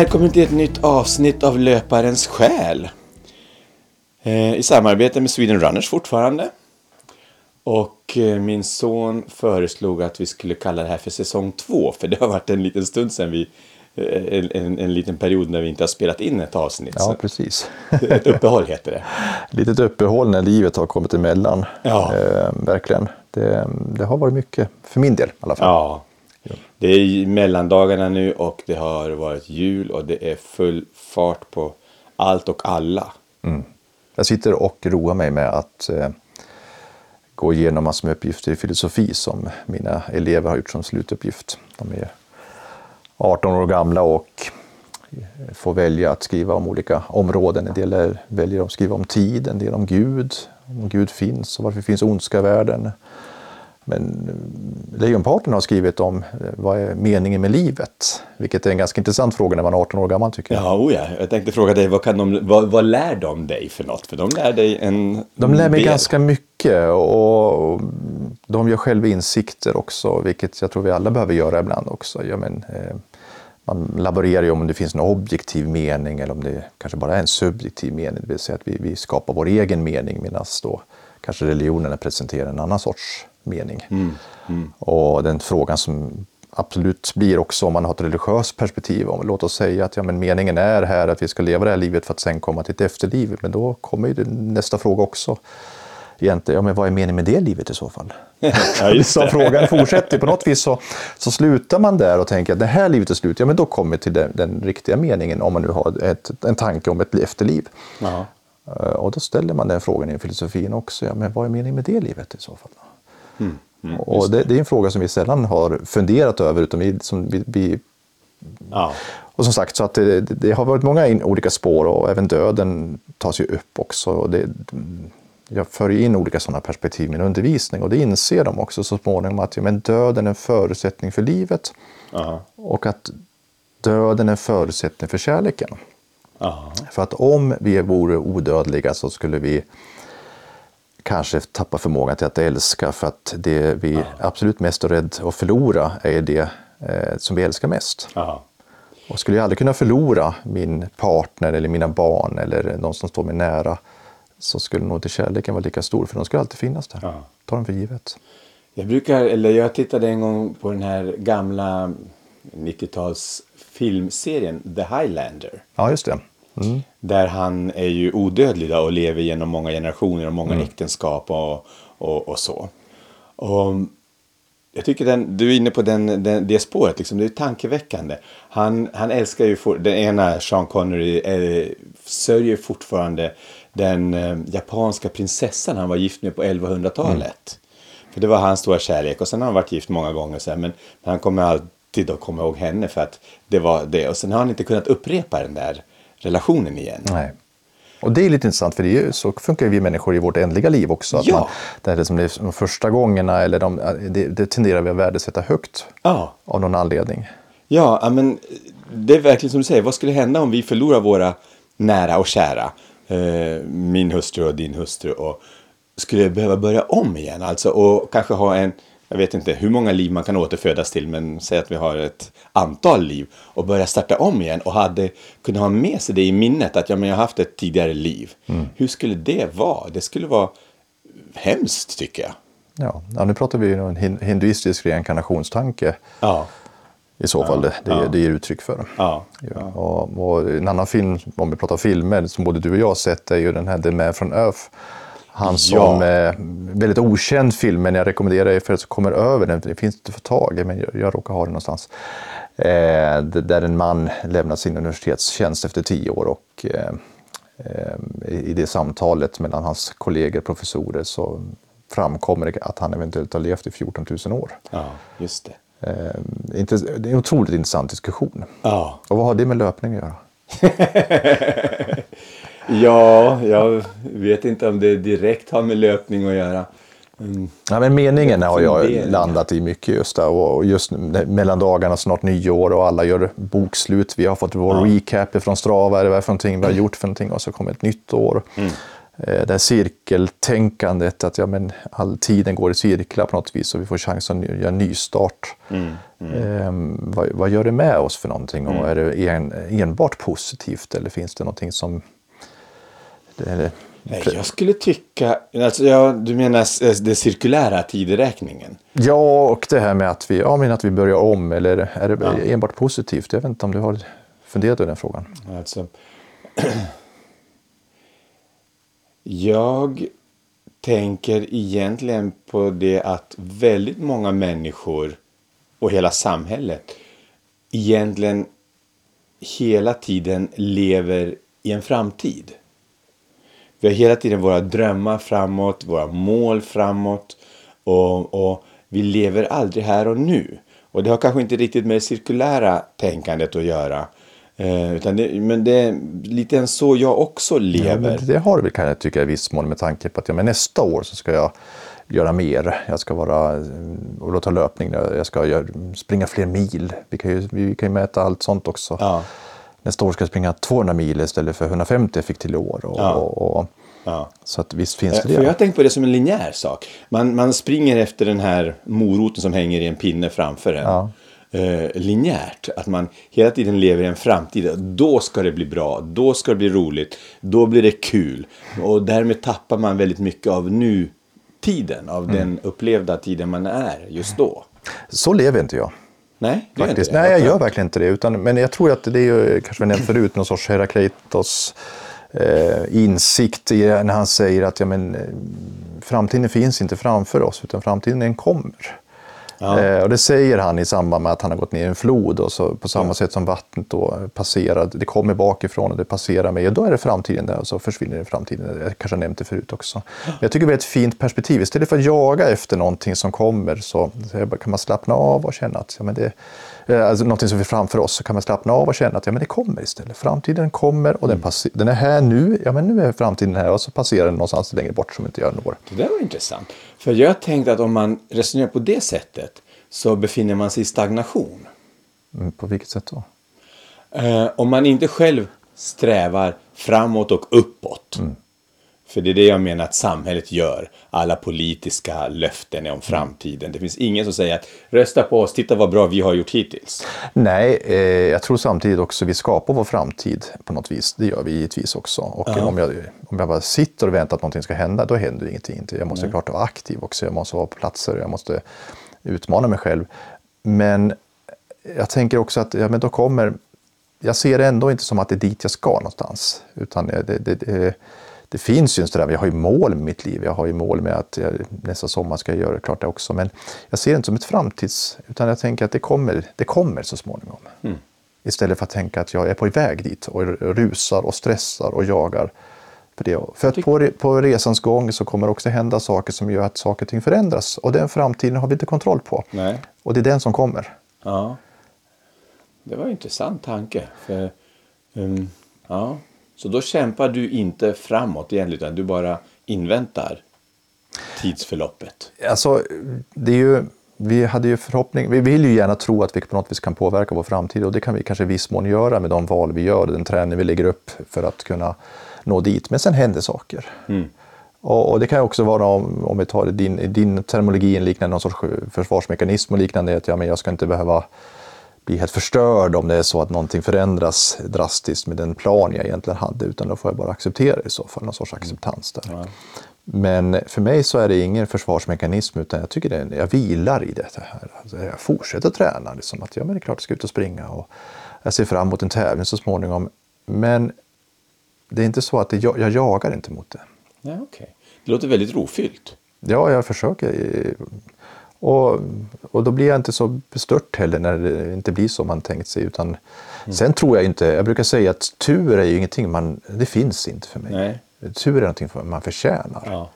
Välkommen till ett nytt avsnitt av Löparens själ. Eh, I samarbete med Sweden Runners fortfarande. Och eh, min son föreslog att vi skulle kalla det här för säsong två. För det har varit en liten stund sedan vi eh, en, en, en liten period när vi inte har spelat in ett avsnitt. Ja, precis. ett uppehåll heter det. Litet uppehåll när livet har kommit emellan. Ja. Eh, verkligen. Det, det har varit mycket, för min del i alla fall. Ja. Det är mellandagarna nu och det har varit jul och det är full fart på allt och alla. Mm. Jag sitter och roar mig med att eh, gå igenom massor med uppgifter i filosofi som mina elever har gjort som slutuppgift. De är 18 år gamla och eh, får välja att skriva om olika områden. En del väljer att skriva om tid, en del om Gud, om Gud finns och varför finns ondska i världen. Men eh, lejonparten har skrivit om eh, vad är meningen med livet? Vilket är en ganska intressant fråga när man är 18 år gammal tycker jag. Ja, oh ja. jag tänkte fråga dig, vad, kan de, vad, vad lär de dig för något? För de lär dig en De lär mig del. ganska mycket och de gör själva insikter också, vilket jag tror vi alla behöver göra ibland också. Ja, men, eh, man laborerar ju om det finns en objektiv mening eller om det kanske bara är en subjektiv mening, det vill säga att vi, vi skapar vår egen mening medan då kanske religionerna presenterar en annan sorts mening. Och den frågan som absolut blir också om man har ett religiöst perspektiv. Om, låt oss säga att ja, men meningen är här att vi ska leva det här livet för att sen komma till ett efterliv. Men då kommer ju nästa fråga också. Egentligen, ja, men vad är meningen med det livet i så fall? Ja, så det. frågan fortsätter. På något vis så, så slutar man där och tänker att det här livet är slut. Ja, men då kommer vi till den, den riktiga meningen om man nu har ett, en tanke om ett efterliv. Ja. Eh, Och då ställer man den frågan i filosofin också. Ja, men vad är meningen med det livet i så fall? Mm, och det, det är en fråga som vi sällan har funderat över. Utan vi, som vi, vi, Ja. och som sagt, så att det, det, har varit många olika spår och även döden tas ju upp också. Och det, jag för in olika sådana perspektiv i min undervisning och det inser de också så småningom att ja, men döden är en förutsättning för livet Ja. och att döden är en förutsättning för kärleken. Ja. För att om vi vore odödliga så skulle vi kanske tappa förmågan till att älska för att det vi absolut mest är rädd att förlora är det eh, som vi älskar mest. Ja. Och skulle jag aldrig kunna förlora min partner eller mina barn eller någon som står mig nära så skulle nog inte kärleken vara lika stor för de skulle alltid finnas där. Ja. Ta dem för givet. Jag brukar, eller jag tittade en gång på den här gamla 90-tals filmserien The Highlander. Ja, just det. Mm. Där han är ju odödlig och lever genom många generationer och många äktenskap och, och, och så. Och jag tycker den, du är inne på den, den, det spåret, liksom, det är tankeväckande. Han, han älskar ju, for, den ena Sean Connery eh, sörjer fortfarande den eh, japanska prinsessan han var gift med på 1100-talet. För det var hans stora kärlek och sen har han varit gift många gånger så här, men han kommer alltid att komma ihåg henne för att det var det. Och sen har han inte kunnat upprepa den där relationen igen. Nej. Och det är lite intressant för det är ju, så funkar vi människor i vårt ändliga liv också. Att Ja. man, det, är det som det är de första gångerna eller de, det, det tenderar vi att värdesätta högt Ja. av någon anledning. Ja, ja, men det är verkligen som du säger. Vad skulle hända om vi förlorar våra nära och kära? Eh, min hustru och din hustru. Och skulle behöva börja om igen. Alltså, och kanske ha en, jag vet inte hur många liv man kan återfödas till. Men säg att vi har ett antal liv. Och börja starta om igen. Och hade kunnat ha med sig det i minnet. Att ja, men jag har haft ett tidigare liv. Hur skulle det vara? Det skulle vara hemskt tycker jag. Ja, ja nu pratar vi ju om en hin- hinduistisk reinkarnationstanke Ja. i så fall det, det, ja. det ger uttryck för. Ja. Ja, och, och en annan film, om vi pratar filmer, som både du och jag har sett är ju den här The Man from Earth. Han som Ja. är väldigt okänd film, men jag rekommenderar er för att kommer över den. Det finns inte att få tag i, men jag, jag råkar ha den någonstans. Eh, där en man lämnar sin universitetstjänst efter tio år och eh, eh, i det samtalet mellan hans kollegor, professorer, så framkommer det att han eventuellt har levt i 14 000 år. ja, just det. Eh, det är en otroligt intressant diskussion. Ja. Och vad har det med löpning att göra? Ja, jag vet inte om det direkt har med löpning att göra. Ja, men meningen har jag landat i mycket just där. Och just mellan dagarna, snart nyår och alla gör bokslut. Vi har fått vår recap från Strava, vad det är för någonting vi har gjort för någonting och så kommer ett nytt år. eh, det här cirkeltänkandet, att ja, men all tiden går i cirklar på något vis och vi får chans att göra en nystart. Mm, mm. Eh, vad, vad, gör det med oss för någonting? Och är det en, enbart positivt eller finns det någonting som... Nej, jag skulle tycka, alltså, ja, du menar den cirkulära tideräkningen? Ja, och det här med att vi, ja, men att vi börjar om, eller är det ja. enbart positivt? Jag vet inte om du har funderat över den frågan? Alltså, jag tänker egentligen på det att väldigt många människor och hela samhället egentligen hela tiden lever i en framtid. Vi har hela tiden våra drömmar framåt, våra mål framåt och, och vi lever aldrig här och nu. Och det har kanske inte riktigt med det cirkulära tänkandet att göra. Eh, utan det, men det är lite än så jag också lever. Ja, det har väl kan jag tycka i viss mån med tanke på att ja, men nästa år så ska jag göra mer. Jag ska vara, och då ta löpning, jag ska göra, springa fler mil. Vi kan ju, vi kan ju mäta allt sånt också. Ja. Nästa år ska jag springa 200 mil istället för 150 jag fick till i år. Och, ja. och, och Ja. Så att visst finns det det. För jag har tänkt på det som en linjär sak. Man, man springer efter den här moroten som hänger i en pinne framför en. Ja. Eh, linjärt. Att man hela tiden lever i en framtid. Då ska det bli bra. Då ska det bli roligt. Då blir det kul. Och därmed tappar man väldigt mycket av nutiden. Av mm. den upplevda tiden man är just då. Så lever inte jag. Nej, Faktiskt. Nej, jag gör verkligen inte det. Utan, men jag tror att det är ju, kanske vi nämnt förut, någon sorts Herakleitos eh, insikt i, när han säger att ja, men, eh, framtiden finns inte framför oss utan framtiden kommer. Ja. Eh, och det säger han i samband med att han har gått ner i en flod och så på samma ja. sätt som vattnet då passerar, det kommer bakifrån och det passerar mig och då är det framtiden där och så försvinner det i framtiden. Jag kanske har nämnt det förut också. Ja. Jag tycker det är ett fint perspektiv. Istället för att jaga efter någonting som kommer så kan man slappna av och känna att ja, men det, alltså någonting som är framför oss, så kan man slappna av och känna att ja, men det kommer istället. Framtiden kommer och den, mm. den är här nu. Ja, men nu är framtiden här och så passerar den någonstans längre bort som inte jag når. Det där var intressant. För jag tänkte att om man resonerar på det sättet så befinner man sig i stagnation. Mm, på vilket sätt då? Eh, om man inte själv strävar framåt och uppåt. Mm. För det är det jag menar att samhället gör. Alla politiska löften är om framtiden. Det finns ingen som säger att rösta på oss, titta vad bra vi har gjort hittills. Nej, eh, jag tror samtidigt också vi skapar vår framtid på något vis. Det gör vi givetvis också. Och ja. om, jag, om jag bara sitter och väntar att någonting ska hända, då händer ingenting. Jag måste Nej. klart vara aktiv också. Jag måste vara på platser, jag måste utmana mig själv. Men jag tänker också att ja, men då kommer... Jag ser det ändå inte som att det är dit jag ska någonstans. Utan det, det, det det finns ju en strävan. Jag har ju mål med mitt liv. Jag har ju mål med att jag, nästa sommar ska jag göra klart det också. Men jag ser det inte som ett framtids... Utan jag tänker att det kommer, det kommer så småningom. Mm. Istället för att tänka att jag är på väg dit och rusar och stressar och jagar. För, det. för att på, på resans gång så kommer det också hända saker som gör att saker och ting förändras. Och den framtiden har vi inte kontroll på. Nej. Och det är den som kommer. Ja. Det var en intressant tanke. För, um, ja. Så då kämpar du inte framåt egentligen, utan du bara inväntar tidsförloppet. Alltså, det är ju, vi hade ju förhoppning, vi vill ju gärna tro att vi på något vis kan påverka vår framtid och det kan vi kanske i viss mån göra med de val vi gör, den träning vi lägger upp för att kunna nå dit. Men sen händer saker. Mm. Och, och, det kan också vara, om, om vi tar din, din terminologi, liknande någon sorts försvarsmekanism och liknande, att ja, men jag ska inte behöva bli helt förstörd om det är så att någonting förändras drastiskt med den plan jag egentligen hade, utan då får jag bara acceptera det i så fall, någon sorts acceptans där. Ja. Men för mig så är det ingen försvarsmekanism, utan jag tycker det, jag vilar i det här. Alltså jag fortsätter träna, liksom att ja, men det är klart jag ska ut och springa och jag ser fram emot en tävling så småningom. Men det är inte så att det, jag, jag jagar inte mot det. Ja, okay. Det låter väldigt rofyllt. Ja, jag försöker och, och då blir jag inte så bestört heller när det inte blir som man tänkt sig. Utan, mm. Sen tror jag inte, jag brukar säga att tur är ju ingenting man, det finns inte för mig. Nej. Tur är någonting man förtjänar. Ja.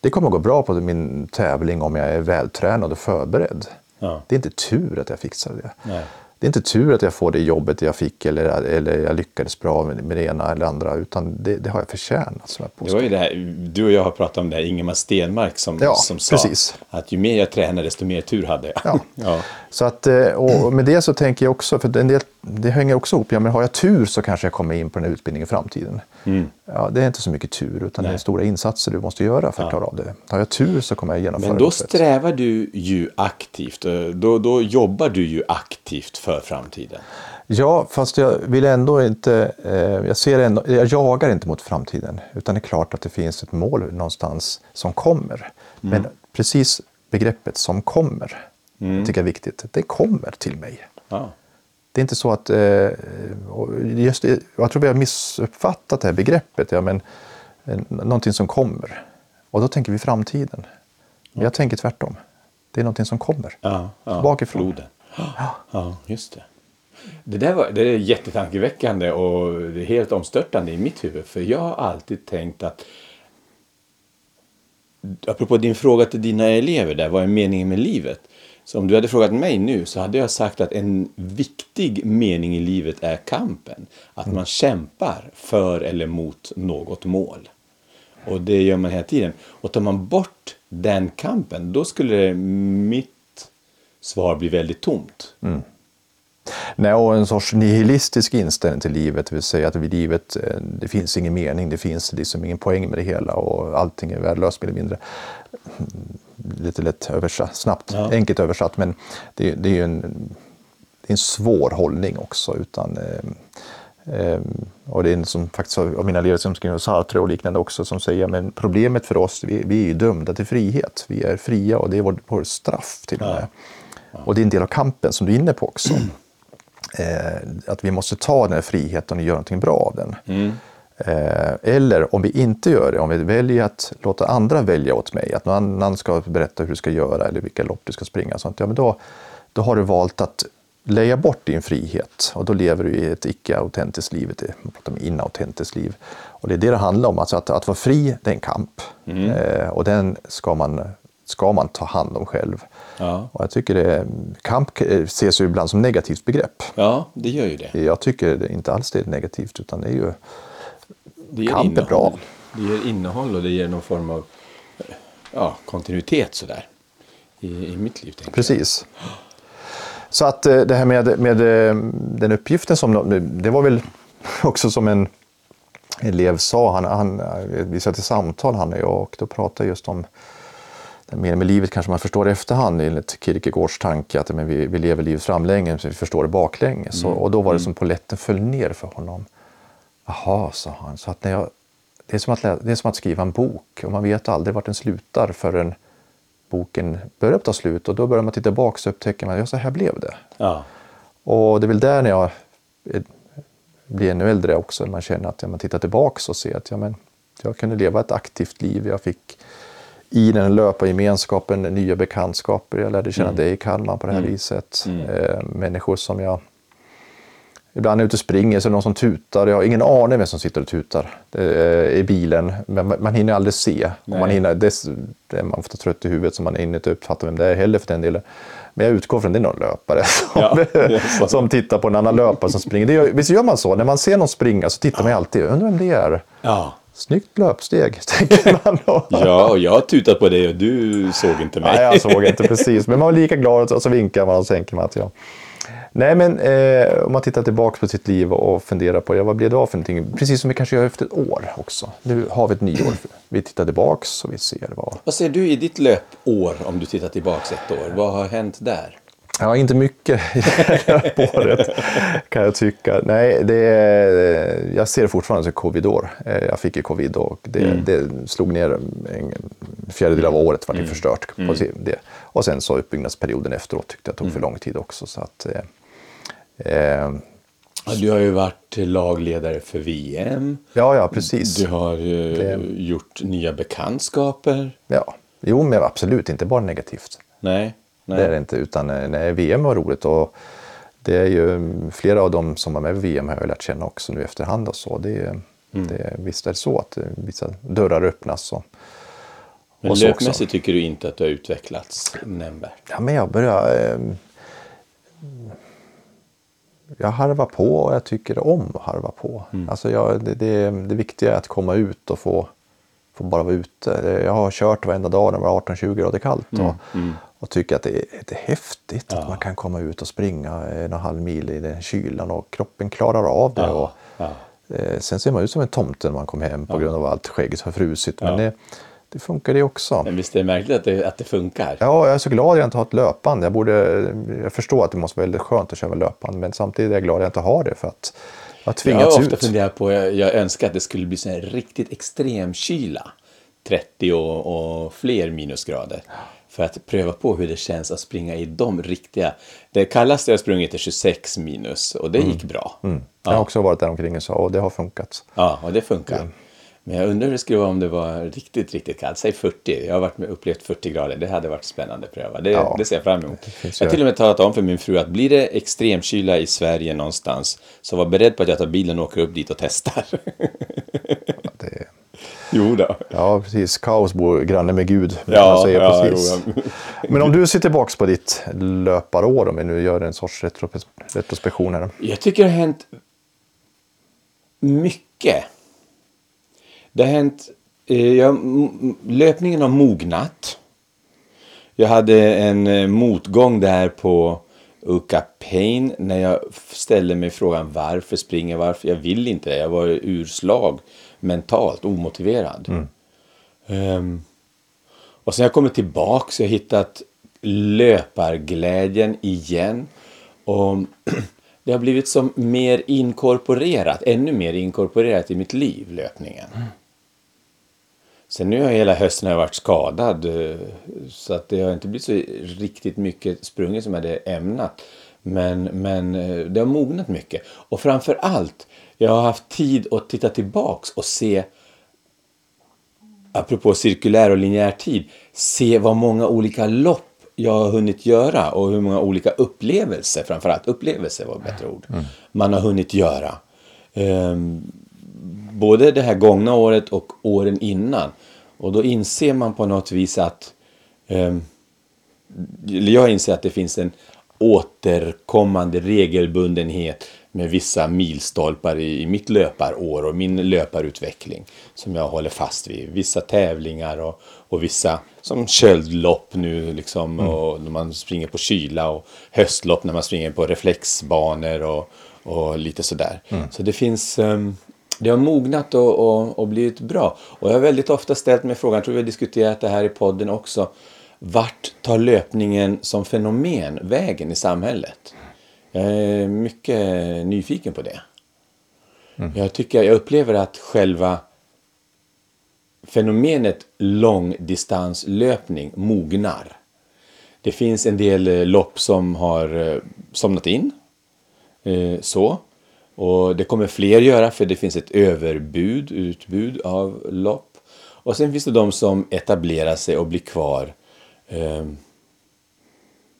Det kommer att gå bra på min tävling om jag är vältränad och förberedd. Ja. Det är inte tur att jag fixar det. Nej det är inte tur att jag får det jobbet jag fick eller, eller jag lyckades bra med, med det ena eller andra utan det, det har jag förtjänat. Som jag det var ju det här, du och jag har pratat om det här, Ingemar Stenmark som, ja, som sa precis. att ju mer jag tränade desto mer tur hade jag. Ja. ja. Så att, eh, och med det så tänker jag också, för en del, det hänger också ihop, ja, men har jag tur så kanske jag kommer in på den här utbildningen i framtiden. Mm. Ja, det är inte så mycket tur, utan Nej. det är stora insatser du måste göra för att klara av det. Har jag tur så kommer jag genomföra Men då loppet. strävar du ju aktivt. eh, Då, då jobbar du ju aktivt för framtiden. Ja, fast jag vill ändå inte, eh, jag, ser ändå, jag jagar inte mot framtiden. Utan det är klart att det finns ett mål någonstans som kommer. Men precis begreppet som kommer, jag tycker jag är viktigt. Det kommer till mig. Ja. Det är inte så att, eh, just jag tror vi har missuppfattat det här begreppet, ja, men eh, någonting som kommer. Och då tänker vi framtiden. Men jag tänker tvärtom. Det är någonting som kommer. Ja, ja. Bakifrån. Floden. Ja, just det. Det där var, det är jättetankeväckande och det är helt omstörtande i mitt huvud. För jag har alltid tänkt att apropå din fråga till dina elever där, vad är meningen med livet? Så om du hade frågat mig nu så hade jag sagt att en viktig mening i livet är kampen. Att man kämpar för eller mot något mål. Och det gör man hela tiden. Och tar man bort den kampen, då skulle mitt svar bli väldigt tomt. Mm. Nej, och en sorts nihilistisk inställning till livet, det vill säga att vid livet, eh, det finns ingen mening, det finns liksom ingen poäng med det hela och allting är värdelöst mer eller mindre. Lite lätt översatt, snabbt, Ja. enkelt översatt, men det, det är ju en, det är en svår hållning också. Utan, eh, eh, och det är en som faktiskt av mina elever som skriver Sartre och liknande också som säger men problemet för oss, vi, vi är ju dömda till frihet. Vi är fria och det är vår, vår straff till och med. Och det är en del av kampen som du är inne på också. Eh, att vi måste ta den här friheten och göra någonting bra av den. Eh, eller om vi inte gör det, om vi väljer att låta andra välja åt mig, att någon annan ska berätta hur du ska göra eller vilka lopp du ska springa, sånt, ja, men då, då har du valt att leja bort din frihet och då lever du i ett icke-autentiskt liv, ett man pratar om inautentiskt liv. Och det är det det handlar om, alltså att, att vara fri, det är en kamp. Eh, och den ska man, ska man ta hand om själv. Ja. Och jag tycker det, kamp eh, ses ju ibland som negativt begrepp. Ja, det gör ju det. Jag tycker inte alls det är negativt, utan det är ju det är innehåll. bra. Det ger innehåll och det ger någon form av ja, kontinuitet sådär. I, I mitt liv. Precis. Så att eh, det här med, med eh, den uppgiften som, de- det var väl också som en elev sa, han, han, vi satt i samtal han och jag och då pratade just om det mer med livet kanske man förstår i efterhand enligt Kierkegaards tanke att men vi, vi lever livet framlänges så vi förstår det baklänges. Och, och då var det som polletten föll ner för honom. Jaha, sa han. Så att när jag, det, är som att, det är som att skriva en bok och man vet aldrig vart den slutar förrän boken börjar ta slut och då börjar man titta tillbaka och upptäcker man ja, så här blev det. Ja. Och det är väl där när jag blir ännu äldre också, man känner att ja, man tittar tillbaka och ser att ja, men, jag kunde leva ett aktivt liv. Jag fick i den löpargemenskapen nya bekantskaper. Jag lärde känna dig i Kalmar på det här viset. Eh, människor som jag Ibland är jag ute och springer så är det någon som tutar. Jag har ingen aning vem som sitter och tutar eh, i bilen. Men man, hinner aldrig se. Och man, Nej. hinner, det, det, man får ta trött i huvudet så man hinner inte uppfatta vem det är heller för den delen. Men jag utgår från att det är någon löpare som, Ja, som tittar på en annan löpare som springer. Det gör, visst gör man så? När man ser någon springa så tittar man alltid. Undrar vem det är? Ja. Snyggt löpsteg, tänker man. då. ja, och jag har tutat på dig och du såg inte mig. Nej, jag såg inte precis. Men man var lika glad och så vinkar man och så tänker man att ja. Nej, men eh, om man tittar tillbaka på sitt liv och funderar på ja, vad blev det av för någonting? Precis som vi kanske gör efter ett år också. Nu har vi ett nyår. Vi tittar tillbaka och vi ser vad... Vad ser du i ditt löpår om du tittar tillbaks ett år? Vad har hänt där? Ja, inte mycket i det här året kan jag tycka. Nej, det är, jag ser det fortfarande som covidår. Eh, Jag fick ju covid och det, det slog ner en fjärdedel av året var det förstört. På det. Och sen så uppbyggnadsperioden efteråt tyckte jag tog för lång tid också. Så att, eh, eh, Du har ju varit lagledare för VM. ja, ja, precis. Du har ju Det- gjort nya bekantskaper. Ja. Jo, men absolut inte bara negativt. Nej. nej. Det är det inte, utan eh, nej, VM var roligt. Och det är ju flera av dem som var med i VM har jag lärt känna också nu efterhand. Och så. Det, är- det, visst är det så att eh, vissa dörrar öppnas. Och, Men löpmässigt tycker du inte att du har utvecklats nämnvärt? Ja, men jag börjar... Eh, jag harvar på och jag tycker om att harva på. Alltså jag, det, det, det viktiga är att komma ut och få, få bara vara ute. Jag har kört varenda dag när det var 18-20 grader kallt. Och, och tycker att det är, det är häftigt att man kan komma ut och springa en och en halv mil i den kylan och kroppen klarar av det. Och, eh, sen ser man ut som en tomte när man kommer hem på grund av allt skägget har frusit. Men det, det funkar det också. Men visst är det märkligt att det, att det funkar? Ja, jag är så glad att jag inte har ett löpband. Jag, borde, jag förstår att det måste vara väldigt skönt att köra löpband, men samtidigt är jag glad att jag inte har det för att jag har tvingats Jag har ofta ut. funderat på, jag, jag önskar att det skulle bli så här riktigt extrem kyla. 30 och, och fler minusgrader. För att pröva på hur det känns att springa i de riktiga. Det kallaste jag sprungit är 26 minus och det gick bra. Jag har också varit där omkring och så, och det har funkat. Ja, och det funkar. Men jag undrar hur det skulle vara om det var riktigt, riktigt kallt. Säg 40. Jag har varit med upplevt 40 grader. Det hade varit spännande att pröva. Det, Ja, det ser jag fram emot. Jag har till och med talat om för min fru att blir det extremkyla i Sverige någonstans så var beredd på att jag tar bilen och åker upp dit och testar. Det, jo då. ja, precis. Kaos bor granne med Gud. Ja, säger ja, precis. jo, Men om du ser tillbaka på ditt löparår, om vi nu gör en sorts retro- retrospektion här. Jag tycker det har hänt mycket. Det har hänt... Eh, jag, löpningen har mognat. Jag hade en eh, motgång där på Uka Pain när jag ställde mig frågan varför springer varför? Jag vill inte det. Jag var urslag mentalt, omotiverad. Ehm, och sen har jag kommit tillbaka och jag hittat löparglädjen igen. Och det har blivit som mer inkorporerat, ännu mer inkorporerat i mitt liv, löpningen. Sen nu har hela hösten har varit skadad. eh, Så att det har inte blivit så riktigt mycket sprunget som jag hade ämnat. Men, men eh, det har mognat mycket. Och framför allt, jag har haft tid att titta tillbaks och se apropå cirkulär och linjär tid, se vad många olika lopp jag har hunnit göra och hur många olika upplevelser, framförallt upplevelser var ett bättre ord, man har hunnit göra. Ehm, både det här gångna året och åren innan. Och då inser man på något vis att ehm, jag inser att det finns en återkommande regelbundenhet med vissa milstolpar i, i mitt löparår och min löparutveckling som jag håller fast vid. Vissa tävlingar och, och vissa som köldlopp nu liksom och när man springer på kyla och höstlopp när man springer på reflexbanor och, och lite sådär. Så det finns ehm, det har mognat och, och, och blivit bra. Och jag har väldigt ofta ställt mig frågan, jag tror vi har diskuterat det här i podden också. Vart tar löpningen som fenomen vägen i samhället? Jag är mycket nyfiken på det. Jag tycker, jag upplever att själva fenomenet långdistanslöpning mognar. Det finns en del lopp som har eh, somnat in. Eh, så. Och det kommer fler göra för det finns ett överbud, utbud av lopp. Och sen finns det de som etablerar sig och blir kvar eh,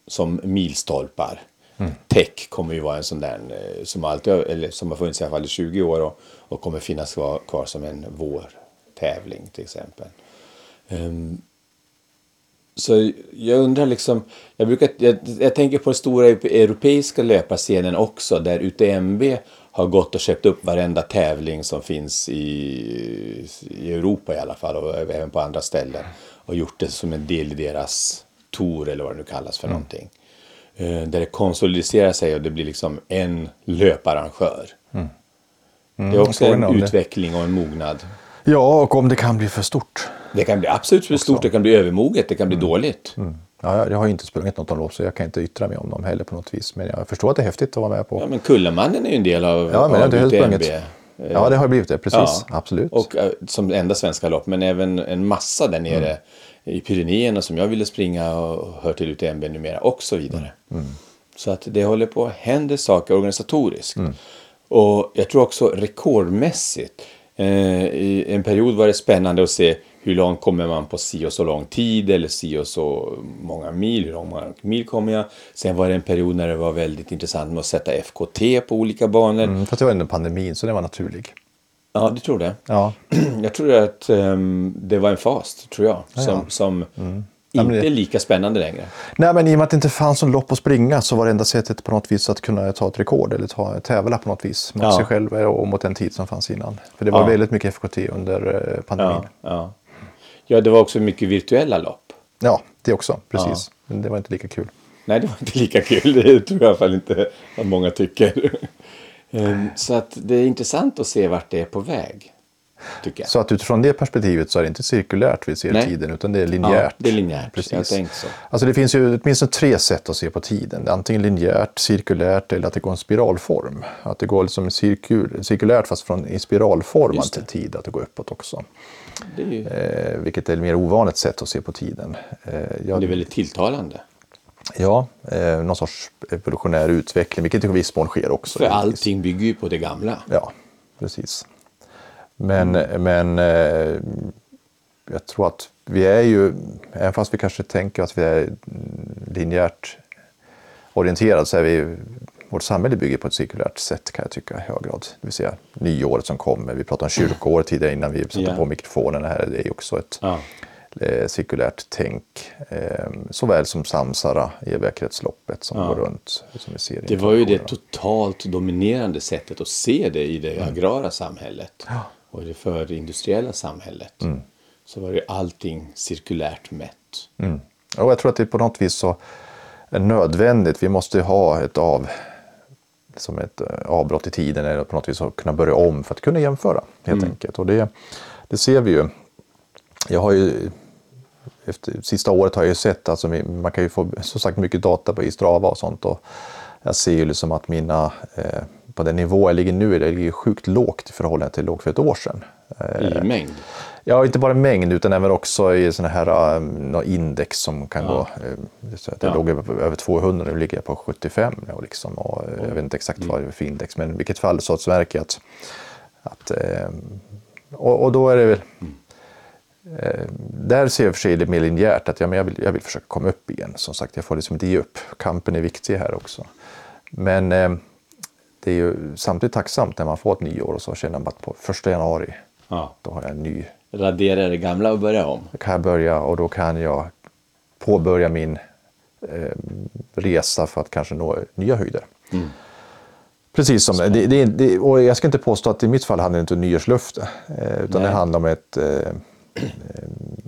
som milstolpar. Tech kommer ju vara en sån där eh, som, alltid, eller som har funnits i alla fall i 20 år och, och kommer finnas kvar, kvar som en vårtävling till exempel. Ehm, så jag undrar liksom, jag, brukar, jag, jag tänker på den stora europeiska löparscenen också där UTMB har gått och köpt upp varenda tävling som finns i, i Europa i alla fall och även på andra ställen och gjort det som en del i deras tour eller vad det nu kallas för någonting. Eh, där det konsoliderar sig och det blir liksom en löparrangör. det är också frågan en om det- utveckling och en mognad. Ja, och om det kan bli för stort. Det kan bli absolut för stort, det kan bli övermoget, det kan bli dåligt. Ja, jag- har ju inte sprungit något av lopp så jag kan inte yttra mig om dem heller på något vis. Men jag förstår att det är häftigt att vara med på. Ja, men Kullamannen är ju en del av, Ja, men har av helt UTMB. sprungit. Ja, det har blivit det. Precis. Ja. Absolut. Och eh, som enda svenska lopp, men även en massa där nere Mm. i Pyrenéerna som jag ville springa och hör till UTMB numera och så vidare. Mm. Så att det håller på, händer saker organisatoriskt. Mm. Och jag tror också rekordmässigt. Eh, I en period var det spännande att se hur långt kommer man på si och så lång tid eller si och så många mil. Hur många mil kommer jag? Sen var det en period när det var väldigt intressant med att sätta FKT på olika banor. Mm, fast det var under pandemin så det var naturlig. Ja, du tror det? Ja, Jag tror att ehm, det var en fast, tror jag, som, ja. som Ja, inte men det- är lika spännande längre. Nej, men i och med att det inte fanns någon lopp att springa så var det enda sättet på något vis att kunna ta ett rekord eller ta, tävla på något vis mot Ja. sig själv och mot den tid som fanns innan. För det var Ja. väldigt mycket FKT under eh, pandemin. Ja, ja. det var också mycket virtuella lopp. Ja, det också. Precis. Men det var inte lika kul. Nej, det var inte lika kul. Det tror jag i alla fall inte att många tycker. Ehm, Så att det är intressant att se vart det är på väg. Så att utifrån det perspektivet så är det inte cirkulärt vi ser Nej. tiden utan det är linjärt. Ja, det är linjärt. Precis. Jag så. Alltså det finns ju åtminstone tre sätt att se på tiden. Antingen linjärt, cirkulärt eller att det går en spiralform. Att det går liksom cirkul, cirkulärt fast från i spiralform till tid, att det går uppåt också. Det är, ju, Eh, vilket är ett mer ovanligt sätt att se på tiden. Eh, jag, det är väldigt tilltalande. Ja, eh, någon sorts evolutionär utveckling, vilket i viss mån sker också. För allting bygger ju på det gamla. Ja, precis. Men, Mm. men eh, jag tror att vi är ju, även fast vi kanske tänker att vi är mm, linjärt orienterade så är vi, vårt samhälle bygger på ett cirkulärt sätt kan jag tycka i hög grad. Det vill säga nyåret som kommer, vi pratade om kyrkoår tidigare innan vi satte Ja. på mikrofonerna här, det är ju också ett Ja. eh, cirkulärt tänk. Eh, såväl som samsara, eviga kretsloppet som Ja. går runt. Som vi ser Det var ju det totalt dominerande sättet att se det i det agrara samhället. Och i det förindustriella samhället. Så var det allting cirkulärt mätt. Mm. Och jag tror att det på något vis så är nödvändigt. Vi måste ha ett av som ett eh, avbrott i tiden eller på något vis kunna börja om för att kunna jämföra helt enkelt. Och det, det ser vi ju. Jag har ju efter sista året har jag ju sett, alltså man kan ju få så sagt mycket data på i Strava och sånt. Och jag ser ju liksom att mina, eh, på den nivå jag ligger nu, det ligger sjukt lågt i förhållande till lågt för ett år sedan. I mängd. Ja, inte bara mängd utan även också i sådana här um, index som kan gå. Uh, så att jag Ja. låg över, över 200, nu ligger jag på 75 nu. Liksom, och, eh, Jag vet inte exakt vad det är för index, men i vilket fall så märker jag att... att eh, och, och då är det väl... Eh, där ser jag för sig det mer linjärt att ja, men jag, vill, jag vill försöka komma upp igen. Som sagt, jag får liksom inte ge upp. Kampen är viktig här också. Men eh, det är ju samtidigt tacksamt när man får ett nyår och så känner man att på första januari Ja. då har jag en ny Radera det gamla och börja om. då kan jag börja och då kan jag påbörja min eh, resa för att kanske nå nya höjder. Precis som, det, det, det, och jag ska inte påstå att i mitt fall handlar det inte om nyårslöfte. Eh, utan Nej. det handlar om ett, eh,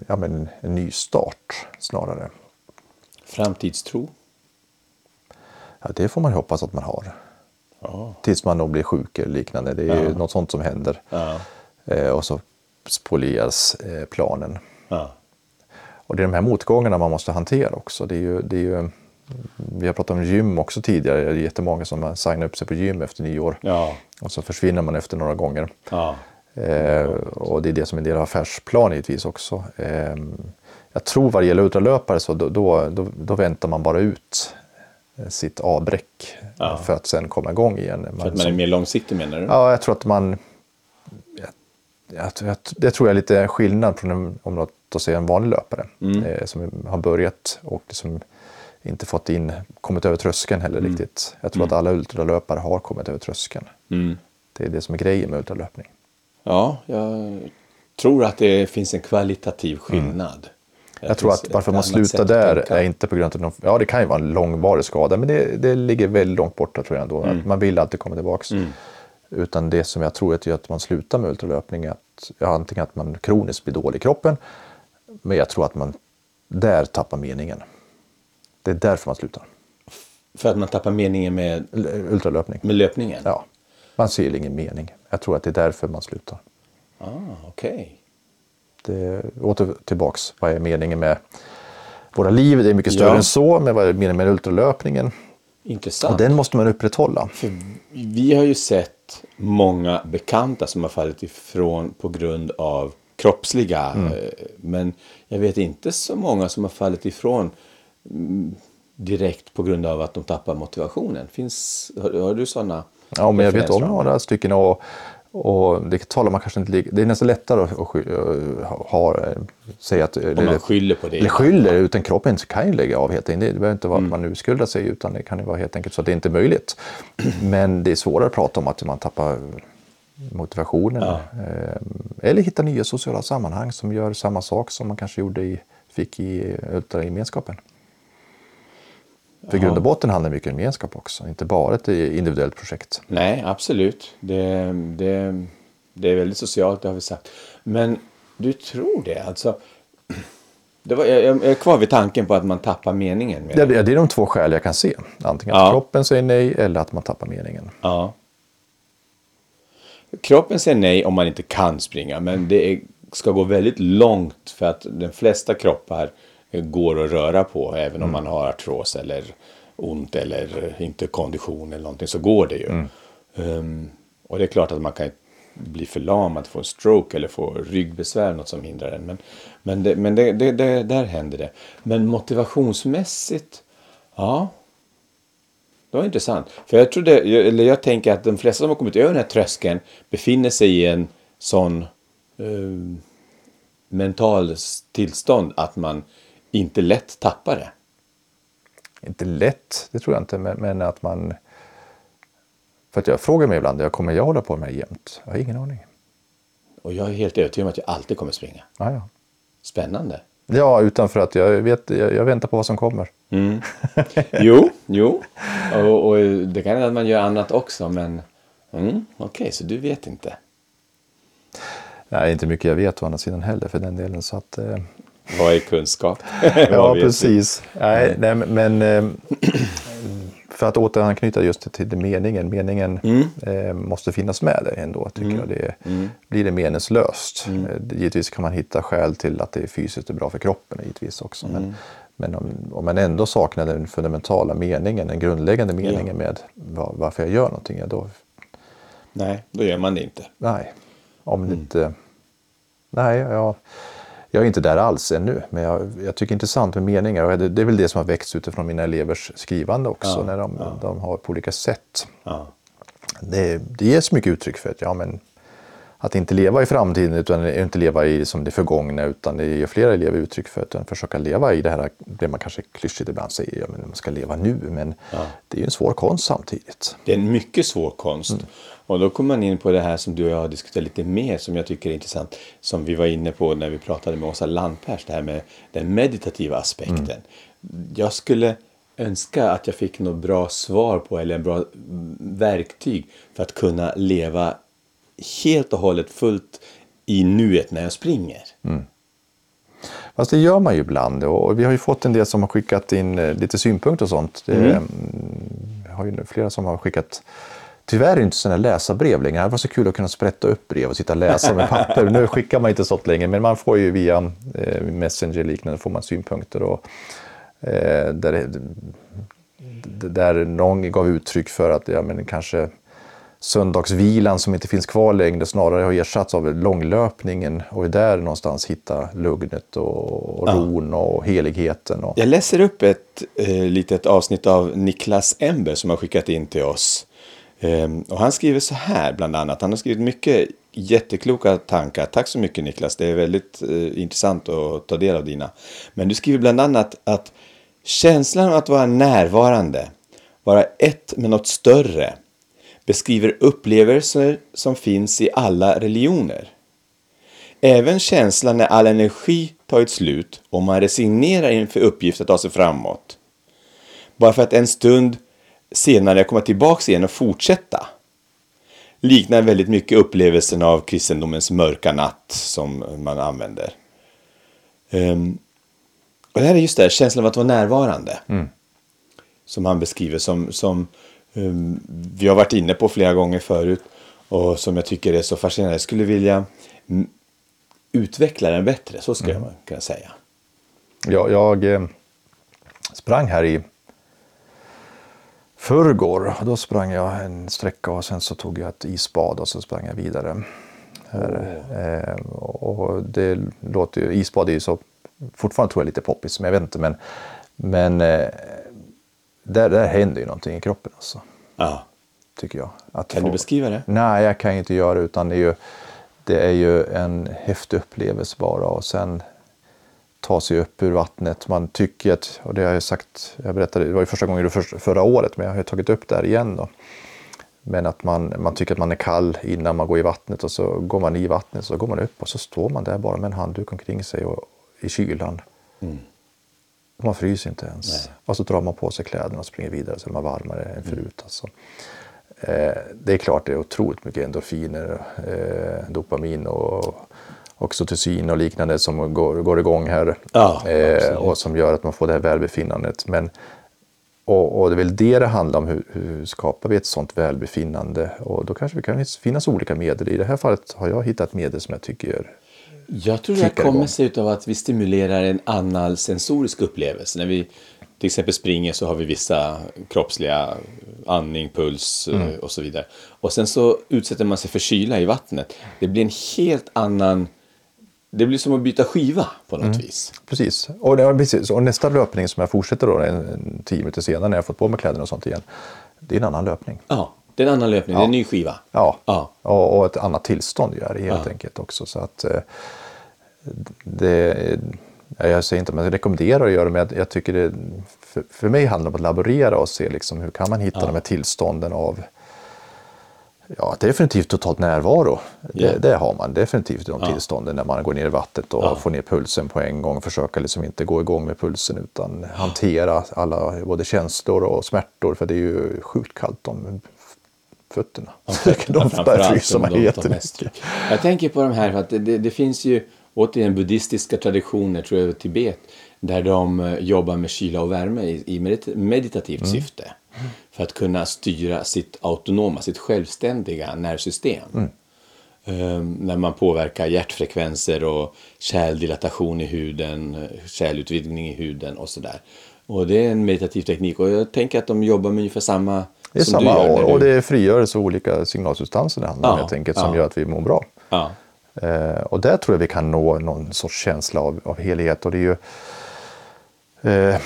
ja, men en ny start snarare. Framtidstro. Ja, det får man hoppas att man har. Ja. Tills man nog blir sjuk eller liknande. Det är ju något sånt som händer. Ja. Eh, och så spolieras eh, planen. Ja. Och det är de här motgångarna man måste hantera också. Det är ju, det är ju, vi har pratat om gym också tidigare. Det är jättemånga som har signat upp sig på gym efter nyår. Ja. Och så försvinner man efter några gånger. Ja. Eh, och det är det som är en del av affärsplan givetvis också. Eh, jag tror vad det gäller ultralöpare så då, då, då, då väntar man bara ut eh, sitt avbräck Ja. för att sen komma igång igen. För Man att man är mer långsiktig menar du? Ja, jag tror att man... Jag, jag, jag, det tror jag är lite skillnad från en, om låt oss säga en vanlig löpare Mm. eh, som har börjat och som inte fått in, kommit över tröskeln heller riktigt. Jag tror att alla ultralöpare har kommit över tröskeln. Mm. Det är det som är grejen med ultralöpning. Ja, jag tror att det finns en kvalitativ skillnad. Jag tror att varför man slutar där är inte på grund av någon, ja det kan ju vara en långvarig skada men det, det ligger väldigt långt borta tror jag ändå. Mm. Att man vill alltid komma tillbaks. Utan det som jag tror att gör att man slutar med ultralöpning är att ja, antingen att man kroniskt blir dålig i kroppen men jag tror att man där tappar meningen. Det är därför man slutar. För att man tappar meningen med, Ultralöpning. med löpningen? Ja, man ser ingen mening. Jag tror att det är därför man slutar. Ah, Okej. Det, åter tillbaks, vad är meningen med våra liv? Det är mycket större Ja. än så, men vad är meningen med ultralöpningen? Intressant. Och den måste man upprätthålla. För vi har ju sett många bekanta som har fallit ifrån på grund av kroppsliga. Mm. eh, Men jag vet inte så många som har fallit ifrån mm, direkt på grund av att de tappar motivationen. Finns, har, har du sådana? Ja, men jag vet om några stycken och, och det talar man kanske inte lika, Det är nästan lättare att att ha, säga att... Om man skyller på det. Eller skyller, utan kroppen kan ju lägga av helt enkelt. Det behöver inte vara Mm. att man urskuldar sig utan det kan ju vara helt enkelt så att det inte är möjligt. Men det är svårare att prata om att man tappar motivationen. Ja. Eh, Eller hitta nya sociala sammanhang som gör samma sak som man kanske gjorde i, fick i ultragemenskapen. För i grund och botten handlar det mycket om gemenskap också, inte bara ett individuellt projekt. Nej, absolut. Det, det, det är väldigt socialt, det har vi sagt. Men du tror det? Alltså, Det var, jag, är kvar vid tanken på att man tappar meningen. Med Det, det det är de två skäl jag kan se. Antingen att Ja. kroppen säger nej eller att man tappar meningen. Ja. Kroppen säger nej om man inte kan springa, men det är, ska gå väldigt långt för att de flesta kroppar går att röra på. Även om man har artros eller ont eller inte kondition eller någonting så går det ju. Ehm, och det är klart att man kan bli förlamad, få en stroke eller få ryggbesvär, något som hindrar en. Men, men, det, men det, det, det, där händer det. Men motivationsmässigt, ja, det var intressant. För jag, trodde, eller jag tänker att de flesta som har kommit över den här tröskeln befinner sig i en sån eh, mental tillstånd att man inte lätt tappar det. Inte lätt, det tror jag inte, men, men att man... För att jag frågar mig ibland, jag kommer jag hålla på med det jämt? Jag har ingen aning. Och jag är helt övertygad om att jag alltid kommer springa. Ja, ja. Spännande. ja utan för att jag, vet, jag, jag väntar på vad som kommer. Jo, jo. Och, och det kan hända att man gör annat också, men mm, okej, så du vet inte. Nej, inte mycket jag vet å andra sidan heller för den delen. Så att, eh, Vad är kunskap? ja, vi? precis. Nej, nej, men eh, för att återanknyta just till meningen. Meningen eh, måste finnas med där ändå, tycker jag. Det, Blir det meningslöst? Eh, Givetvis kan man hitta skäl till att det är fysiskt och bra för kroppen givetvis också. Men, men om, om man ändå saknar den fundamentala meningen, den grundläggande meningen med var, varför jag gör någonting, ja, då, Nej, då gör man det inte. nej. Om det inte... Nej, jag, jag är inte där alls ännu. Men jag, jag tycker det är intressant med meningar. Och det, det är väl det som har växt utifrån mina elevers skrivande också. Ja, när de, de har på olika sätt. Ja. Det, det ges mycket uttryck för att, ja, men, att inte leva i framtiden utan inte leva i som det förgångna. Utan det ger flera elever uttryck för att försöka leva i det här, det man kanske klyschigt ibland säger, ja, men man ska leva nu. Men det är ju en svår konst samtidigt. Det är en mycket svår konst. Och då kommer man in på det här som du och jag har diskuterat lite mer som jag tycker är intressant. Som vi var inne på när vi pratade med Åsa Landpers. Det här med den meditativa aspekten. Jag skulle önska att jag fick något bra svar på eller en bra mm, verktyg för att kunna leva helt och hållet fullt i nuet när jag springer. Fast det gör man ju ibland och vi har ju fått en del som har skickat in eh, lite synpunkter och sånt. Det mm. har ju flera som har skickat Tyvärr är det inte sådana läsarbrev längre. Det var så kul att kunna sprätta upp brev och sitta och läsa med papper. Nu skickar man inte sånt längre, men man får ju via eh, Messenger liknande får man synpunkter. Och, eh, där, där någon gav uttryck för att ja, men kanske söndagsvilan som inte finns kvar längre snarare har ersatts av långlöpningen och är där någonstans hitta lugnet och, och ron och heligheten. Och, Jag läser upp ett eh, litet avsnitt av Niklas Ember som har skickat in till oss. Ehm, och han skriver så här bland annat. Han har skrivit mycket jättekloka tankar. Tack så mycket Niklas. Det är väldigt eh, intressant att ta del av dina. Men du skriver bland annat att känslan av att vara närvarande, vara ett med något större, beskriver upplevelser som finns i alla religioner. Även känslan när all energi tagit slut och man resignerar inför uppgiften att ta sig framåt. Bara för att en stund senare komma tillbaks igen och fortsätta. Liknar väldigt mycket upplevelsen av kristendomens mörka natt som man använder. Ehm, och det här är just det här, känslan av att vara närvarande. Som han beskriver som, som ehm, vi har varit inne på flera gånger förut. Och som jag tycker är så fascinerande. Jag skulle vilja mm, utveckla den bättre, så skulle jag kunna säga. Jag, jag eh, sprang här i förrgår. Då sprang jag en sträcka och sen så tog jag ett isbad och så sprang jag vidare. Här, eh, och det låter ju, isbad är ju så, fortfarande tror jag lite poppis, men jag vet inte. Men, men eh, där, där händer ju någonting i kroppen alltså, Ja. tycker jag. Att Kan du beskriva det? Nej, jag kan inte göra det utan det är ju, det är ju en häftig upplevelse bara och sen ta sig upp ur vattnet. Man tycker att, och det har jag sagt, jag berättade, det var ju första gången det för, förra året, men jag har ju tagit upp det här igen då. Men att man, man tycker att man är kall innan man går i vattnet och så går man i vattnet så går man upp och så står man där bara med en handduk omkring sig och, i kylan. Och Man fryser inte ens. Och så drar man på sig kläderna och springer vidare så är man varmare än förut. Alltså. Eh, det är klart det är otroligt mycket endorfiner, eh, dopamin och oxytocin och liknande som går, går igång här. Ja, eh, och som gör att man får det här välbefinnandet. Men, och, och det är väl det det handlar om. Hur, hur skapar vi ett sånt välbefinnande? Och då kanske det kan finnas olika medel. I det här fallet har jag hittat medel som jag tycker gör Jag tror det kommer sig av att vi stimulerar en annan sensorisk upplevelse. När vi till exempel springer så har vi vissa kroppsliga andning, puls Mm. eh, och så vidare. Och sen så utsätter man sig för kyla i vattnet. Det blir en helt annan... Det blir som att byta skiva på Mm. något vis. Precis. Och, ja, precis. och nästa löpning som jag fortsätter då en, en tio minuter senare när jag fått på mig kläderna och sånt igen. Det är en annan löpning. Ja, det är en annan löpning. Det är en ny skiva. Ja, Ja. Och, och ett annat tillstånd gör det helt Ja. enkelt också. Så att eh, det, ja, jag säger inte om jag rekommenderar att göra det, men jag, jag tycker det, för, för mig handlar det om att laborera och se liksom, hur kan man hitta de här tillstånden av Ja, definitivt totalt närvaro. Det, Ja. det har man definitivt i de Ja. tillstånden när man går ner i vattnet och Ja. får ner pulsen på en gång. Försöka liksom inte gå igång med pulsen utan hantera alla både känslor och smärtor. För det är ju sjukt kallt om fötterna. de fryser man de jättemycket. mest tryck. Jag tänker på de här, för att det, det, det finns ju återigen buddhistiska traditioner, tror jag, i Tibet, där de eh, jobbar med kyla och värme i, i medit- meditativt Mm. syfte. För att kunna styra sitt autonoma, sitt självständiga nervsystem. Mm. Ehm, när man påverkar hjärtfrekvenser och kärldilatation i huden, eh, kärlutvidgning i huden och sådär. Och det är en meditativ teknik och jag tänker att de jobbar med ungefär samma Det är som samma du gör. och, och det av olika signalsubstanser det handlar Ja, helt enkelt som ja. gör att vi mår bra. Ja. Eh, och där tror jag vi kan nå någon sorts känsla av, av helhet. Och det är ju, eh,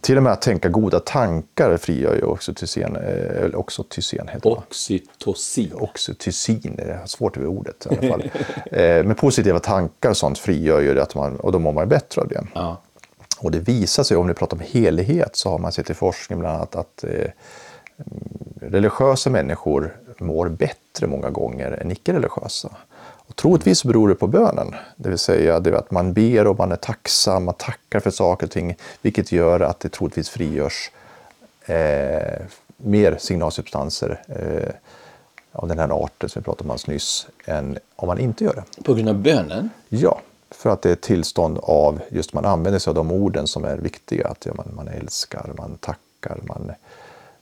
till och med att tänka goda tankar frigör ju oxytocin. Eh, oxytocin heter det. Oxytocin. Oxytocin, det är svårt över ordet i alla fall. eh, med positiva tankar och sånt frigör ju det att man, och då mår man bättre av det. Ja. Och det visar sig, om vi pratar om helhet, så har man sett i forskning bland annat att eh, religiösa människor mår bättre många gånger än icke-religiösa. Och troligtvis beror det på bönen, det vill säga det att man ber och man är tacksam, man tackar för saker och ting, vilket gör att det troligtvis frigörs eh, mer signalsubstanser eh, av den här arten som vi pratade om alldeles nyss, än om man inte gör det. På grund av bönen? Ja, för att det är ett tillstånd av just man använder sig av de orden som är viktiga. Att ja, man, man älskar, man tackar, man,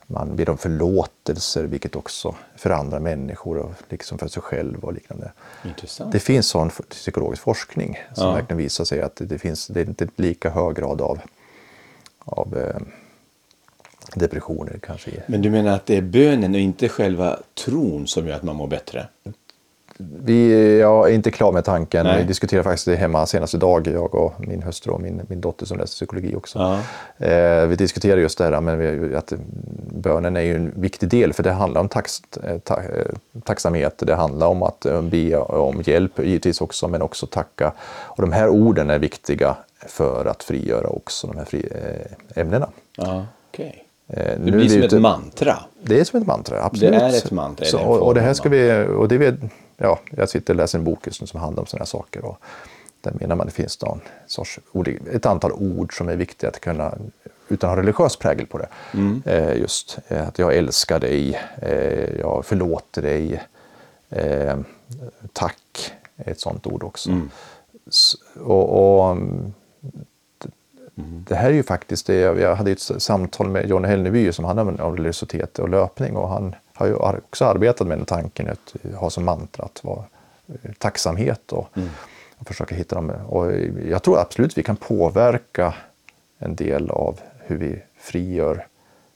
man ber om förlåtelser, vilket också för andra människor och liksom för sig själv och liknande. Intressant. Det finns sån psykologisk forskning som Ja. verkligen visar sig att det, finns det är inte lika hög grad av, av eh, depressioner kanske. Men du menar att det är bönen och inte själva tron som gör att man mår bättre? Vi, jag är inte klar med tanken. Nej. Vi diskuterade faktiskt det hemma senast idag, jag och min hustru och min, min dotter som läser psykologi också. Ja. Eh, vi diskuterade just det här men vi, att bönen är ju en viktig del för det handlar om tax, eh, ta, eh, tacksamhet, det handlar om att eh, be om hjälp givetvis också men också tacka. Och de här orden är viktiga för att frigöra också de här fri, eh, ämnena. Ja. Eh, Det blir vi som ett mantra. Det är som ett mantra, absolut. Det är ett mantra, Så, och, och det här ska vi, och det vi, ja, jag sitter och läser en bok just nu som handlar om sådana här saker. Och där menar man det finns någon sorts, ett antal ord som är viktiga att kunna, utan att ha religiös prägel på det. Mm. Eh, just eh, att jag älskar dig, eh, jag förlåter dig, eh, tack är ett sådant ord också. Mm. S- och, och mm, det här är ju faktiskt det, jag hade ett samtal med Johnny Hellneby som handlar om- om religiositet och löpning och han har ju också arbetat med den tanken att ha som mantra att vara eh, tacksamhet och, och försöka hitta dem. Och jag tror absolut vi kan påverka en del av hur vi frigör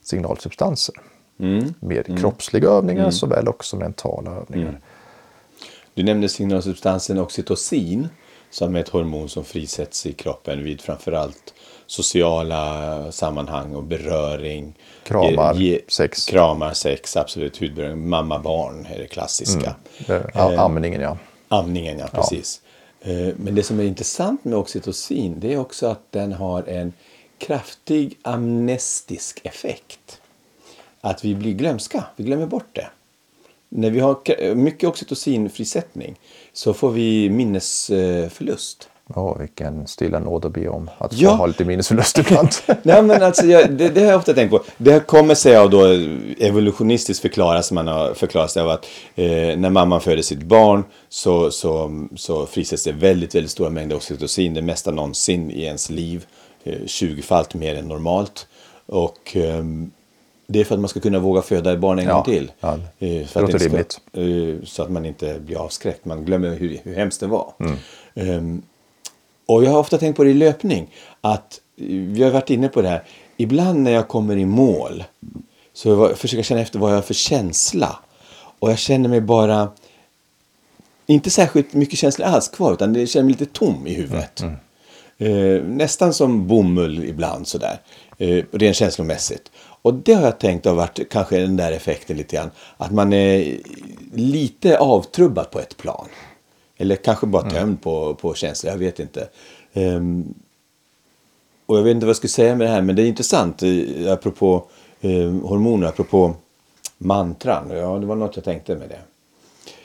signalsubstanser. Mm. Med kroppsliga övningar såväl också mentala övningar. Du nämnde signalsubstansen oxytocin som är ett hormon som frisätts i kroppen vid framförallt sociala sammanhang och beröring. Kramar, sex. Kramar, sex, absolut. Hudberöring. Mamma-barn är det klassiska. Eh, a- Amningen ja. Amningen, ja precis. Eh, Men det som är intressant med oxytocin det är också att den har en kraftig amnestisk effekt. Att vi blir glömska, vi glömmer bort det. När vi har mycket oxytocinfrisättning så får vi minnesförlust. Åh, vilken stilla nåd att be om. Att Ja. få ha lite minnesförlust ibland. Nej, men alltså, jag, det, det har jag ofta tänkt på. Det kommer sig av då evolutionistiskt förklaras man har förklarat sig av att eh, när mamman föder sitt barn så, så, så frisätts det väldigt, väldigt stora mängder oxytocin, det mesta någonsin i ens liv, eh, 20-falt mer än normalt. Och ehm, det är för att man ska kunna våga föda ett barn en Ja, gång till. ja, Eh, det för att låter inte ska- rimligt. eh, så att man inte blir avskräckt. Man glömmer hur, hur hemskt det var. Mm. Ehm, och jag har ofta tänkt på det i löpning. Att eh, vi har varit inne på det här. Ibland när jag kommer i mål. Så jag försöker känna efter vad jag har för känsla. Och jag känner mig bara. Inte särskilt mycket känslor alls kvar. Utan jag känner mig lite tom i huvudet. Eh, nästan som bomull ibland sådär. Eh, rent känslomässigt. Och det har jag tänkt har varit kanske den där effekten lite grann. Att man är lite avtrubbad på ett plan. Eller kanske bara tömd på, på känslor, jag vet inte. Ehm, och jag vet inte vad jag skulle säga med det här, men det är intressant. eh, Apropå eh, hormoner, apropå mantran. Ja, det var något jag tänkte med det.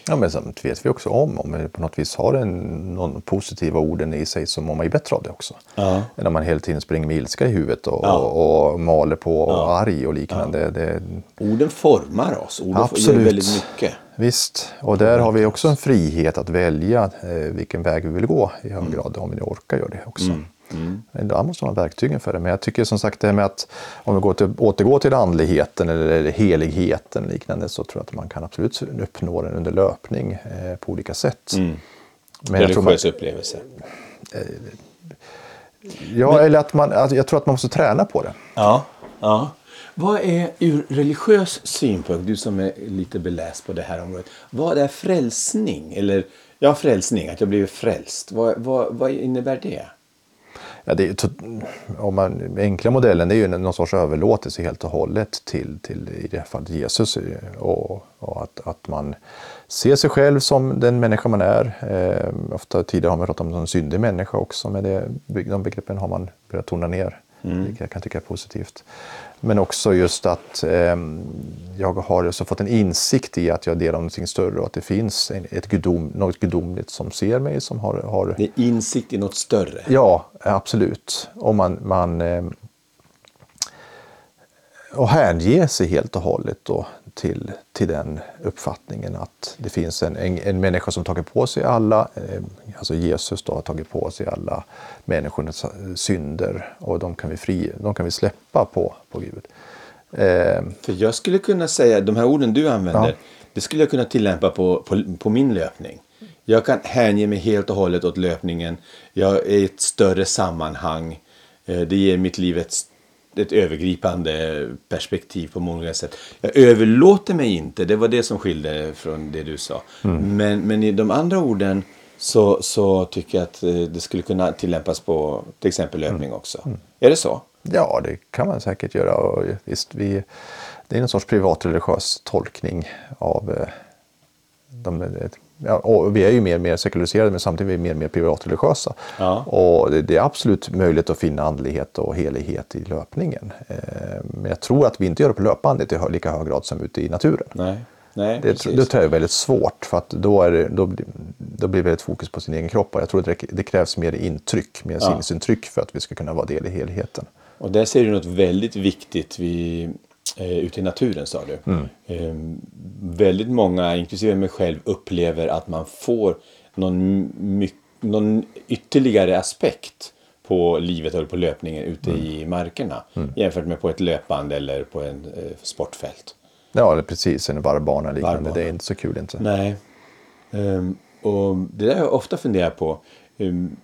Ja, men sen vet vi också om, om vi på något vis har en, någon positiva orden i sig så mår man ju bättre av det också. Ja. Än om man hela tiden springer med ilska i huvudet och, Ja. och, och maler på och arg och liknande. Det, Orden formar oss. Orden gör Absolut. väldigt mycket. Visst, och där har vi också en frihet att välja eh, vilken väg vi vill gå i hög grad, om vi orkar göra det också. Men Där måste man ha verktygen för det. Men jag tycker som sagt det här med att om vi går till, återgår till andligheten eller heligheten liknande så tror jag att man kan absolut uppnå den under löpning eh, på olika sätt. Men tror man, Religiös upplevelse. ja, eller att man, att jag tror att man måste träna på det. Ja, ja. Vad är ur religiös synpunkt, du som är lite beläst på det här området, vad är frälsning? Eller, ja, frälsning, att jag blivit frälst. Vad, vad, vad innebär det? Ja, det är, to- om man, enkla modellen det är ju någon sorts överlåtelse helt och hållet till, till i det här fallet Jesus. Eh, och, och att, att man ser sig själv som den människa man är. Eh, ofta tidigare har man pratat om en syndig människa också, men det, de begreppen har man börjat tona ner. Vilket jag kan tycka är positivt. Men också just att eh, jag har så fått en insikt i att jag delar någonting större och att det finns en, ett gudom, något gudomligt som ser mig, som har, har Det är insikt i något större. Ja, absolut. Och man, man eh, och hänge sig helt och hållet då till, till den uppfattningen att det finns en, en, en människa som tagit på sig alla, eh, alltså Jesus då har tagit på sig alla människornas synder och de kan vi, fri, de kan vi släppa på, på Gud. Eh, För jag skulle kunna säga, de här orden du använder, Ja. det skulle jag kunna tillämpa på, på, på min löpning. Jag kan hänge mig helt och hållet åt löpningen. Jag är i ett större sammanhang. Eh, Det ger mitt liv ett, ett övergripande perspektiv på många sätt. Jag överlåter mig inte, det var det som skilde från det du sa. Men, men i de andra orden så, så tycker jag att eh, det skulle kunna tillämpas på till exempel löpning också. Är det så? Ja, det kan man säkert göra. Och visst, vi, det är en sorts privatreligiös tolkning av eh, de, ja, vi är ju mer och mer sekulariserade men samtidigt är vi mer och mer privatreligiösa. Ja. Och det, det är absolut möjligt att finna andlighet och helighet i löpningen. Eh, men jag tror att vi inte gör det på löpbandet i lika hög grad som ute i naturen. Nej. Nej, Det, precis. det tror jag är väldigt svårt för att då, är det, då, då blir det ett fokus på sin egen kropp och jag tror att det, det krävs mer intryck, mer sinnesintryck för att vi ska kunna vara del i helheten. Och där ser du något väldigt viktigt vi, eh, ute i naturen sa du. Eh, väldigt många, inklusive mig själv, upplever att man får någon, my, någon ytterligare aspekt på livet eller på löpningen ute i markerna. Jämfört med på ett löpband eller på en eh, sportfält. Ja, precis. En varvbana liknande. Varvbana. Det är inte så kul inte. Nej. Ehm, och det där har jag ofta funderat på. Ehm,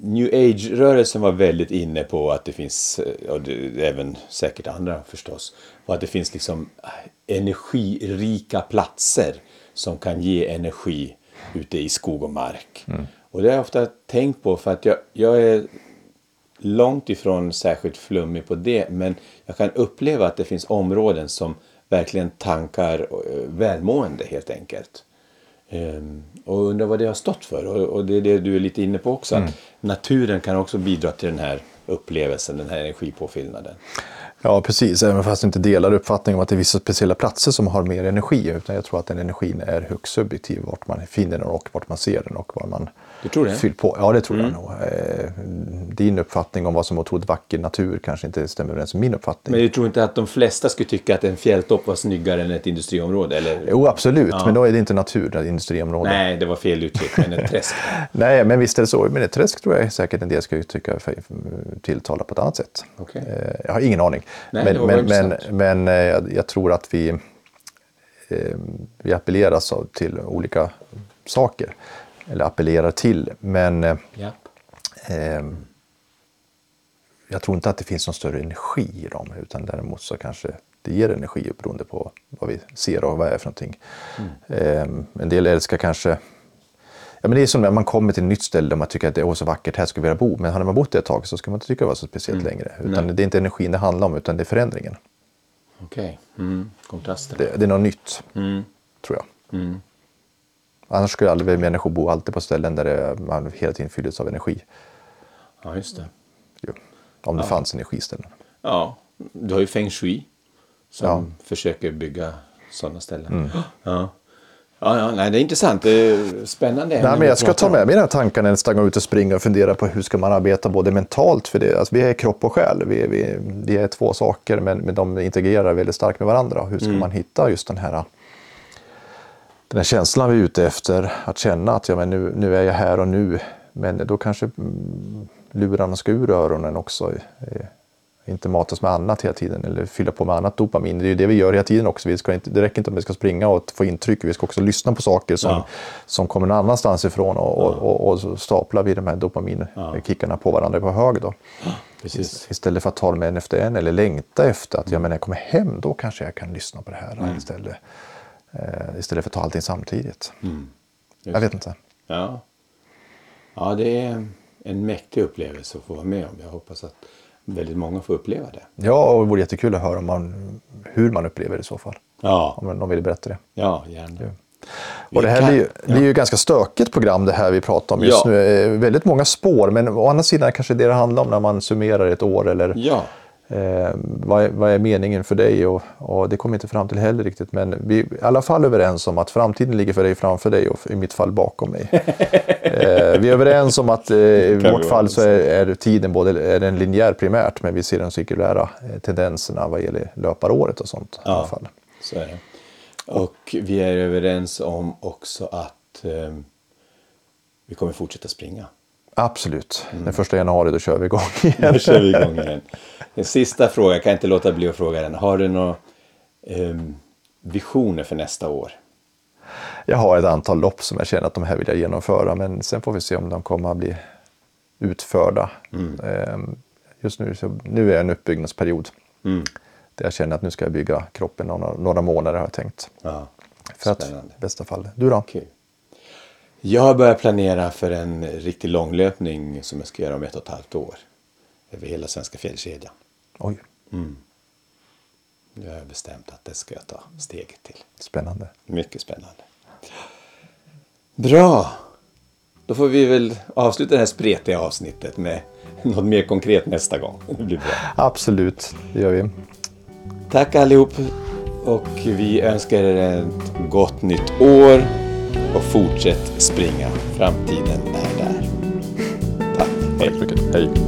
New Age-rörelsen var väldigt inne på att det finns, eh, och det, även säkert andra förstås, och att det finns liksom eh, energirika platser som kan ge energi ute i skog och mark. Och det har jag ofta tänkt på för att jag, jag är långt ifrån särskilt flummig på det men jag kan uppleva att det finns områden som verkligen tankar eh, välmående helt enkelt. Ehm, och undrar vad det har stått för och, och det är det du är lite inne på också. Att naturen kan också bidra till den här upplevelsen, den här energipåfyllnaden. Ja, precis. Även fast jag inte delar uppfattningen om att det är vissa speciella platser som har mer energi. Utan jag tror att den energin är högst subjektiv. Vart man finner den och vart man ser den och var man Du tror det? fyller på. Ja, det tror jag nog. Eh, Din uppfattning om vad som är otroligt vacker natur kanske inte stämmer överens med min uppfattning. Men du tror inte att de flesta skulle tycka att en fjälltopp var snyggare än ett industriområde? Eller? Jo, absolut. Men då är det inte natur, det är industriområde. Nej, det var fel uttryck, men ett träsk. Nej, men visst är det så. Men ett träsk tror jag säkert en del skulle tycka tilltalar på ett annat sätt. Okej. Eh, Jag har ingen aning. Nej, men, men, men, men eh, jag, jag tror att vi, eh, vi appelleras av- till olika saker. Eller appellerar till. Men eh, eh, jag tror inte att det finns någon större energi i dem. Utan däremot så kanske det ger energi beroende på vad vi ser och vad det är för någonting. Eh, en del älskar kanske Ja, men det är som när man kommer till ett nytt ställe där man tycker att det är så vackert, här skulle vi vilja bo. Men har man bott där ett tag så ska man inte tycka det var så speciellt längre. Utan det är inte energin det handlar om, utan det är förändringen. Okej. Mm. Kontrasten. Det, det är något nytt, Mm. tror jag. Mm. Annars skulle aldrig människor bo alltid på ställen där det, man hela tiden fylldes av energi. Ja, just det. Ju. Om det fanns energiställen. Ja, du har ju feng shui som Ja. försöker bygga sådana ställen. Ja. Ja, ja, nej, det är intressant. Det är spännande. Nej, men jag ska ta med mig den här tankarna nästa gång ute och springer och fundera på hur ska man arbeta både mentalt, för det, alltså vi är kropp och själ, vi, vi, vi är två saker men, men de integrerar väldigt starkt med varandra. Hur ska man hitta just den här, den här känslan vi är ute efter, att känna att ja, men nu, nu är jag här och nu, men då kanske mm, lurarna ska ur öronen också. Inte matas med annat hela tiden eller fylla på med annat dopamin. Det är ju det vi gör hela tiden också. Vi ska inte, det räcker inte om vi ska springa och få intryck. Vi ska också lyssna på saker som, Ja. som kommer någon annanstans ifrån och, och, och, och så staplar vi de här dopaminkickarna på varandra på hög. Då. Precis. Istället för att ta dem en efter en eller längta efter att ja, men när jag kommer hem då kanske jag kan lyssna på det här Mm. istället. Eh, istället för att ta allting samtidigt. Mm. Jag vet inte. Ja. ja, det är en mäktig upplevelse att få vara med om. Jag hoppas att väldigt många får uppleva det. Ja, och det vore jättekul att höra om man, hur man upplever det i så fall. Ja, Om någon vill berätta det. ja gärna. Och det här kan- blir ju, det är ju ganska stökigt program det här vi pratar om just Ja. nu. Eh, Väldigt många spår, men å andra sidan kanske det det handlar om när man summerar ett år eller Ja, eh, vad, är, vad är meningen för dig? Och, och det kommer inte fram till heller riktigt, men vi är i alla fall överens om att framtiden ligger för dig framför dig och i mitt fall bakom mig. eh, vi är överens om att eh, i vi vårt fall så är, är tiden både är den linjär primärt, men vi ser de cirkulära eh, tendenserna vad gäller löparåret och sånt. I alla ja fall. så är det. Och vi är överens om också att eh, vi kommer fortsätta springa. Absolut. Mm. Den första januari då kör vi igång igen. Nu kör vi igång igen. En sista fråga, jag kan inte låta bli att fråga den. Har du några eh, visioner för nästa år? Jag har ett antal lopp som jag känner att de här vill jag genomföra, men sen får vi se om de kommer att bli utförda. Mm. Ehm, Just nu, så, nu är jag i en uppbyggnadsperiod. Mm. Där jag känner att nu ska jag bygga kroppen några, några månader har jag tänkt. Ja, För att, i bästa fall. Du då? Kul. Jag har börjat planera för en riktig långlöpning som jag ska göra om ett och ett halvt år. Över hela svenska fjällkedjan. Oj, Nu har jag bestämt att det ska jag ta steget till. spännande. Mycket spännande. Bra! Då får vi väl avsluta det här spretiga avsnittet med något mer konkret nästa gång. Det blir bra. Absolut, det gör vi. Tack allihop och vi önskar er ett gott nytt år och fortsätt springa. Framtiden är där. Tack. Hej. Hej.